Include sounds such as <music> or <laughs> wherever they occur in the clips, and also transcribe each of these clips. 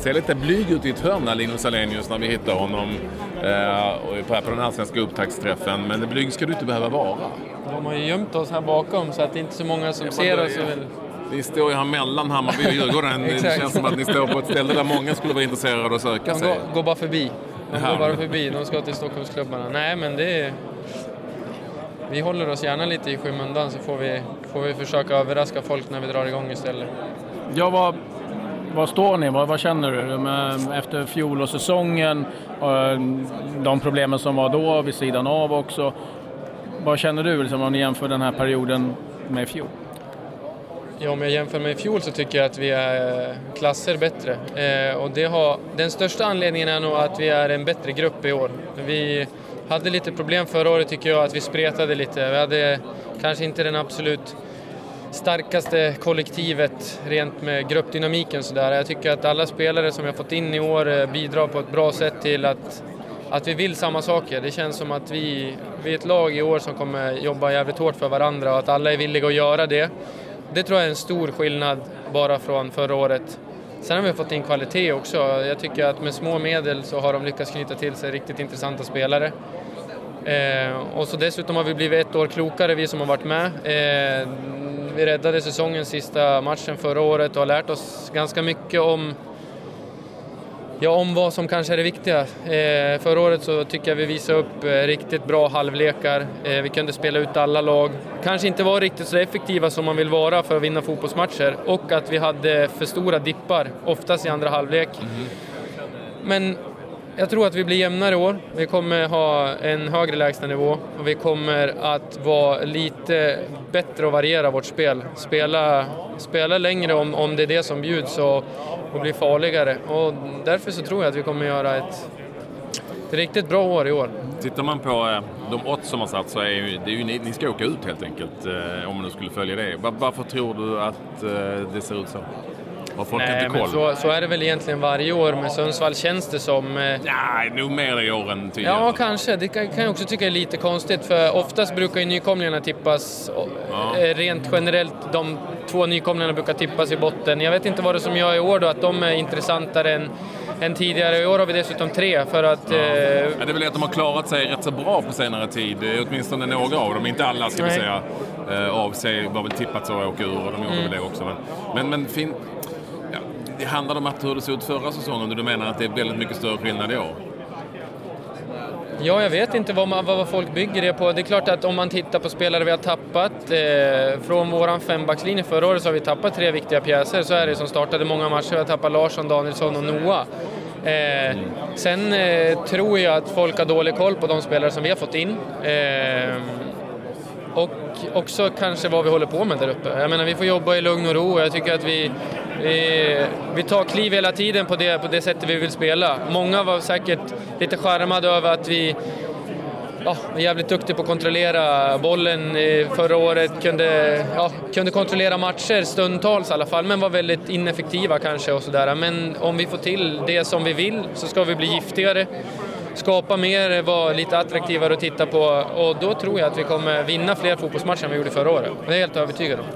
ser lite blyg ut i ett hörn, Linus Alenius, när vi hittar honom eh, på, den allsvenska upptaktsträffen. Men blyg ska du inte behöva vara. De har ju gömt oss här bakom så att det är inte så många som ser oss. Ni står ju här mellan Hammarby och Djurgården. <laughs> det känns som att ni står på ett ställe där många skulle vara intresserade av att söka sig. De går, går bara förbi. De går bara förbi. De ska till Stockholmsklubbarna. Nej, men det är... Vi håller oss gärna lite i skymundan så får vi, får vi försöka överraska folk när vi drar igång istället. Ja, vad, vad står ni? Vad, vad känner du efter fjolårssäsongen? Eh, de problemen som var då vid sidan av också. Vad känner du liksom, om ni jämför den här perioden med i fjol? Ja, om jag jämför med i fjol så tycker jag att vi är eh, klasser bättre. Eh, och det har, den största anledningen är nog att vi är en bättre grupp i år. Vi hade lite problem förra året tycker jag, att vi spretade lite. Vi hade kanske inte den absolut starkaste kollektivet rent med gruppdynamiken sådär. Jag tycker att alla spelare som vi har fått in i år eh, bidrar på ett bra sätt till att, att vi vill samma saker. Det känns som att vi, vi är ett lag i år som kommer jobba jävligt hårt för varandra och att alla är villiga att göra det. Det tror jag är en stor skillnad bara från förra året. Sen har vi fått in kvalitet också. Jag tycker att med små medel så har de lyckats knyta till sig riktigt intressanta spelare. Eh, och så dessutom har vi blivit ett år klokare, vi som har varit med. Eh, vi räddade säsongens sista matchen förra året och har lärt oss ganska mycket om Ja, om vad som kanske är det viktiga. Eh, förra året så tycker jag vi visade upp eh, riktigt bra halvlekar. Eh, vi kunde spela ut alla lag. Kanske inte var riktigt så effektiva som man vill vara för att vinna fotbollsmatcher och att vi hade för stora dippar, oftast i andra halvlek. Mm. Men jag tror att vi blir jämnare i år. Vi kommer ha en högre lägstanivå och vi kommer att vara lite bättre och variera vårt spel. Spela, spela längre om, om det är det som bjuds och, och bli farligare. Och därför så tror jag att vi kommer göra ett, ett riktigt bra år i år. Tittar man på eh, de odds som har satt så är ju, det är ju ni, ni ska åka ut helt enkelt eh, om man nu skulle följa det. Varför tror du att eh, det ser ut så? Har folk Nej, inte koll? Så, så, är det väl egentligen varje år. Med Sundsvall känns det som... Eh... Nej, nog mer i år än tidigare. Ja, kanske. Det kan, kan jag också tycka är lite konstigt. För oftast brukar ju nykomlingarna tippas ja. eh, rent generellt. De två nykomlingarna brukar tippas i botten. Jag vet inte vad det är som gör i år då, att de är intressantare än än tidigare. I år har vi dessutom tre för att... Ja. Eh... Ja, det är väl att de har klarat sig rätt så bra på senare tid. Åtminstone några av dem, inte alla ska vi säga. Eh, av sig var väl tippat så att åka ur och de gjorde mm. väl det också. Men, men, men fin det handlar om att hur det såg ut förra säsongen och du menar att det är väldigt mycket större skillnad i år? Ja, jag vet inte vad, man, vad folk bygger det på. Det är klart att om man tittar på spelare vi har tappat, eh, från våran fembackslinje förra året så har vi tappat tre viktiga pjäser, så är det som startade många matcher. Vi har tappat Larsson, Danielsson och Noah. Eh. Sen eh, tror jag att folk har dålig koll på de spelare som vi har fått in. Eh, och också kanske vad vi håller på med där uppe. Jag menar, vi får jobba i lugn och ro. Jag tycker att vi, vi, vi tar kliv hela tiden på det, på det sättet vi vill spela. Många var säkert lite charmade över att vi ja, var jävligt duktiga på att kontrollera bollen förra året. Kunde, ja, kunde kontrollera matcher stundtals i alla fall, men var väldigt ineffektiva kanske och sådär. Men om vi får till det som vi vill så ska vi bli giftigare skapa mer, vara lite attraktivare att titta på och då tror jag att vi kommer vinna fler fotbollsmatcher än vi gjorde förra året. Det är jag helt övertygad om.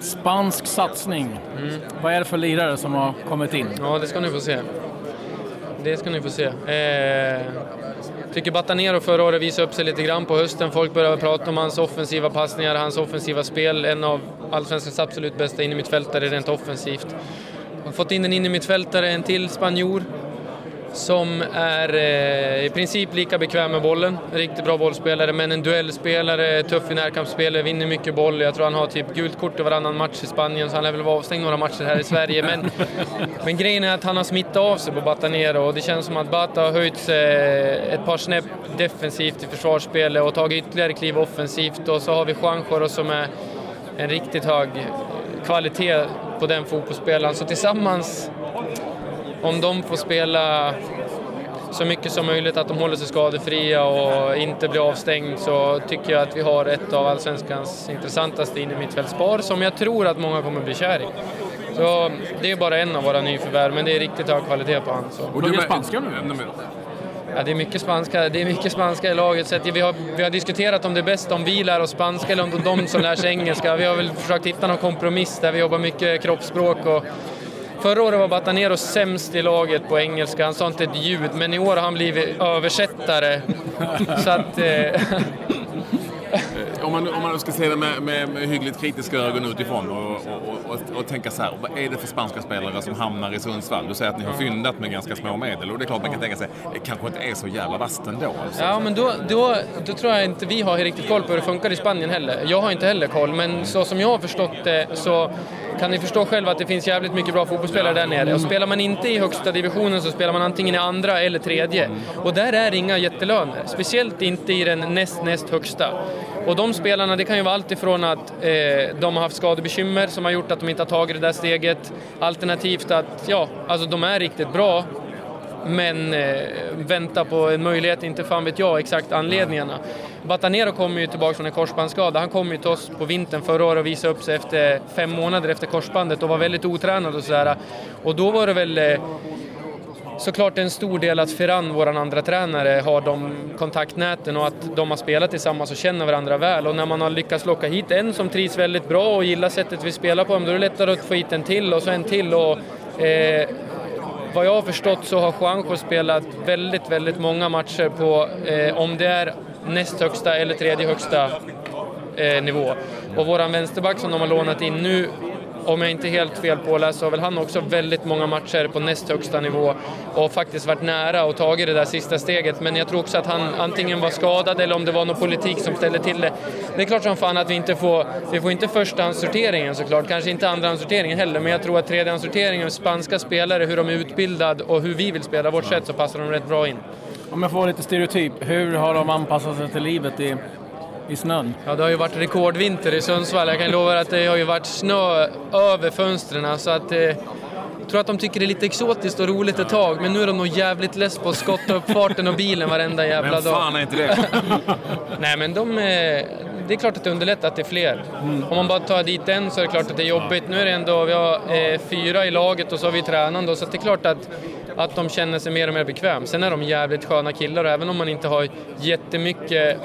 Spansk satsning. Mm. Vad är det för lirare som har kommit in? Ja, det ska ni få se. Det ska ni få se. Eh, tycker Batanero förra året visade upp sig lite grann på hösten. Folk började prata om hans offensiva passningar, hans offensiva spel. En av allsvenskans absolut bästa innermittfältare rent offensivt. Har fått in en innermittfältare, en till spanjor som är eh, i princip lika bekväm med bollen. Riktigt bra bollspelare, men en duellspelare, tuff i närkampsspel, vinner mycket boll. Jag tror han har typ gult kort i varannan match i Spanien, så han lär väl vara avstängd några matcher här i Sverige. Men, <laughs> men grejen är att han har smittat av sig på Batanero och det känns som att Bata har höjt sig ett par snäpp defensivt i försvarsspelet och tagit ytterligare kliv offensivt. Och så har vi Juanjoro som är en riktigt hög kvalitet på den fotbollsspelaren. Så tillsammans om de får spela så mycket som möjligt, att de håller sig skadefria och inte blir avstängd så tycker jag att vi har ett av allsvenskans intressantaste innermittfältspar som jag tror att många kommer bli kär i. Så det är bara en av våra nyförvärv, men det är riktigt hög kvalitet på honom. Och du är spanska nu? Ja, det är mycket spanska, det är mycket spanska i laget. Så vi, har, vi har diskuterat om det är bäst om vi lär oss spanska eller om de som lär sig engelska. Vi har väl försökt hitta någon kompromiss där vi jobbar mycket kroppsspråk och Förra året var Batanero sämst i laget på engelska, han sa inte ett ljud, men i år har han blivit översättare. Så att... Eh, om, man, om man ska se det med, med, med hyggligt kritiska ögon utifrån och, och, och, och, tänka så här, vad är det för spanska spelare som hamnar i Sundsvall? Du säger att ni har fyndat med ganska små medel och det är klart man kan tänka sig, det kanske inte är så jävla vasst ändå. Alltså. Ja, men då, då, då tror jag inte vi har riktigt koll på hur det funkar i Spanien heller. Jag har inte heller koll, men så som jag har förstått det så kan ni förstå själva att det finns jävligt mycket bra fotbollsspelare där nere. Och spelar man inte i högsta divisionen så spelar man antingen i andra eller tredje. Och där är inga jättelöner. Speciellt inte i den näst, näst högsta. Och de spelarna, det kan ju vara allt ifrån att eh, de har haft skadebekymmer som har gjort att de inte har tagit det där steget. Alternativt att, ja, alltså de är riktigt bra men eh, vänta på en möjlighet, inte fan vet jag exakt anledningarna. Batanero kommer ju tillbaka från en korsbandsskada. Han kom ju till oss på vintern förra året och visade upp sig efter fem månader efter korsbandet och var väldigt otränad och sådär. Och då var det väl eh, såklart en stor del att Ferran, vår andra tränare, har de kontaktnäten och att de har spelat tillsammans och känner varandra väl. Och när man har lyckats locka hit en som trivs väldigt bra och gillar sättet vi spelar på, då är det lättare att få hit en till och så en till. Och, eh, vad jag har förstått så har Juanjo spelat väldigt, väldigt många matcher på, eh, om det är näst högsta eller tredje högsta eh, nivå. Och våran vänsterback som de har lånat in nu om jag inte är helt fel påläst så har väl han också väldigt många matcher på näst högsta nivå och faktiskt varit nära och tagit det där sista steget. Men jag tror också att han antingen var skadad eller om det var någon politik som ställde till det. Det är klart som fan att vi inte får, vi får inte förstahandssorteringen såklart, kanske inte andrahandssorteringen heller, men jag tror att tredjehandssorteringen, spanska spelare, hur de är utbildade och hur vi vill spela vårt sätt så passar de rätt bra in. Om jag får vara lite stereotyp, hur har de anpassat sig till livet i i snön? Ja, det har ju varit rekordvinter i Sundsvall. Jag kan lova att det har ju varit snö över fönstren. Så att, eh, jag tror att de tycker det är lite exotiskt och roligt ett tag, men nu är de nog jävligt less på att skotta upp farten och bilen varenda jävla dag. Vem fan är inte det? <laughs> Nej, men de, eh, det är klart att det underlättar att det är fler. Mm. Om man bara tar dit en så är det klart att det är jobbigt. Nu är det ändå, vi har eh, fyra i laget och så har vi tränaren så det är klart att att de känner sig mer och mer bekväm. Sen är de jävligt sköna killar och även om man inte har jättemycket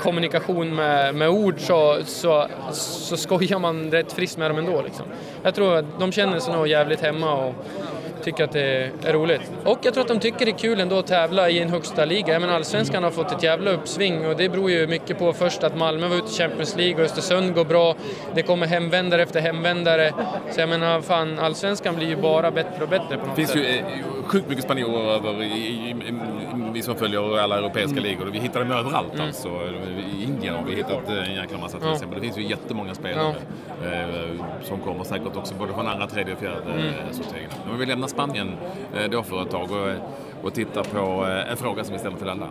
kommunikation med, med ord så, så, så skojar man rätt friskt med dem ändå. Liksom. Jag tror att de känner sig nog jävligt hemma och tycker att det är roligt. Och jag tror att de tycker det är kul ändå att tävla i en högsta liga. Jag menar, allsvenskan har fått ett jävla uppsving och det beror ju mycket på först att Malmö var ute i Champions League och Östersund går bra. Det kommer hemvändare efter hemvändare. Så jag menar, fan, allsvenskan blir ju bara bättre och bättre på något sätt. Det finns ju sjukt mycket spanjorer över i, i, i, vi som följer alla europeiska ligor. Vi hittar dem överallt mm. alltså. I Indien har vi hittat en jäkla massa till exempel. Det finns ju jättemånga spelare eh, som kommer säkert också både från andra, tredje och fjärde mm. sorteringen. Men vi lämnar Spanien eh, då för ett tag och, och tittar på eh, en fråga som vi ställer till alla.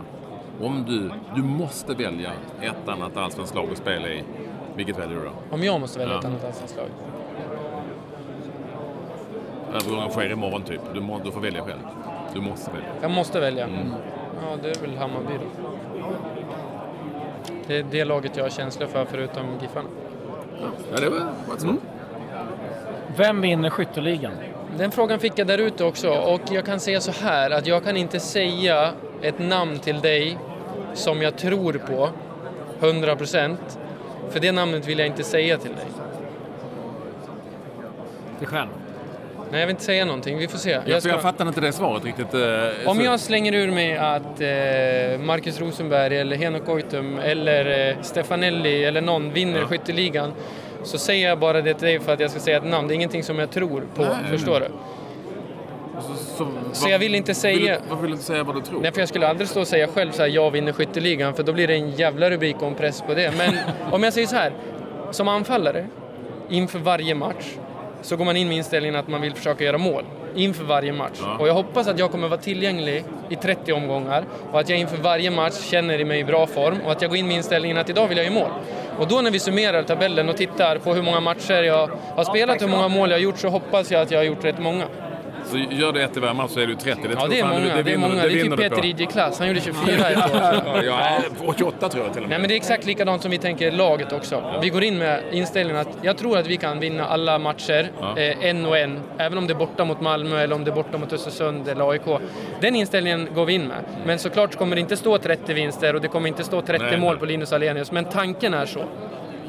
Om du, du måste välja ett annat allsvenskt lag att spela i, vilket väljer du då? Om jag måste välja ja. ett annat allsvenskt lag? Övergången sker imorgon typ. Du, må, du får välja själv. Du måste välja. Jag måste välja? Mm. Ja, det är väl Hammarby då. Det är det laget jag har känslor för förutom Giffarna. Ja, det var ett mm. Vem vinner skytteligan? Den frågan fick jag där ute också och jag kan säga så här att jag kan inte säga ett namn till dig som jag tror på 100 procent. För det namnet vill jag inte säga till dig. Dig själv? Nej, jag vill inte säga någonting. Vi får se. Jag, ska... jag fattar inte det svaret riktigt. Eh, Om så... jag slänger ur mig att eh, Marcus Rosenberg eller Henok Goitom eller eh, Stefanelli eller någon vinner ja. skytteligan så säger jag bara det till dig för att jag ska säga ett namn. Det är ingenting som jag tror på, Nej. förstår du? Så, så, så vad, jag vill inte säga... Vill, varför vill du inte säga vad du tror? Nej, för jag skulle aldrig stå och säga själv så här, jag vinner skytteligan, för då blir det en jävla rubrik och en press på det. Men <laughs> om jag säger så här, som anfallare, inför varje match, så går man in med inställningen att man vill försöka göra mål inför varje match. Ja. Och jag hoppas att jag kommer vara tillgänglig i 30 omgångar och att jag inför varje match känner mig i bra form och att jag går in med inställningen att idag vill jag göra mål. Och då när vi summerar tabellen och tittar på hur många matcher jag har spelat, hur många mål jag har gjort, så hoppas jag att jag har gjort rätt många. Så gör du ett i varje match så är du 30. Det ja, det är många. Det, det, det är många. Det, är typ Peter Idje-klass. Han gjorde <laughs> 24 ett år. ja, 28 tror jag till och med. Nej, men det är exakt likadant som vi tänker laget också. Ja. Vi går in med inställningen att jag tror att vi kan vinna alla matcher, ja. eh, en och en. Även om det är borta mot Malmö eller om det är borta mot Östersund eller AIK. Den inställningen går vi in med. Men såklart kommer det inte stå 30 vinster och det kommer inte stå 30 Nej. mål på Linus Alenius. Men tanken är så.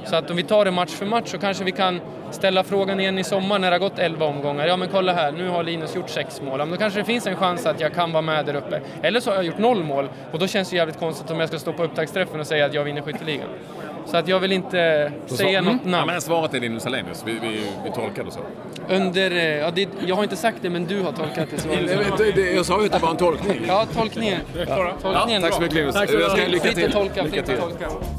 Så att om vi tar det match för match så kanske vi kan ställa frågan igen i sommar när det har gått 11 omgångar. Ja men kolla här, nu har Linus gjort sex mål. Ja, men då kanske det finns en chans att jag kan vara med där uppe. Eller så har jag gjort noll mål och då känns det jävligt konstigt om jag ska stå på upptaktsträffen och säga att jag vinner skytteligan. Så att jag vill inte säga något Ja, namn. men svaret är Linus Alenius. Vi, vi, vi tolkar det så. Under, eh, ja, det, jag har inte sagt det men du har tolkat det så. <laughs> Jag sa ju att det var en tolkning. Ja, tolkningen. tolkningen Tack så mycket Linus. Tack så Jag ska mycket. lycka Fritt till. att tolka, Lycka fritt att till. tolka.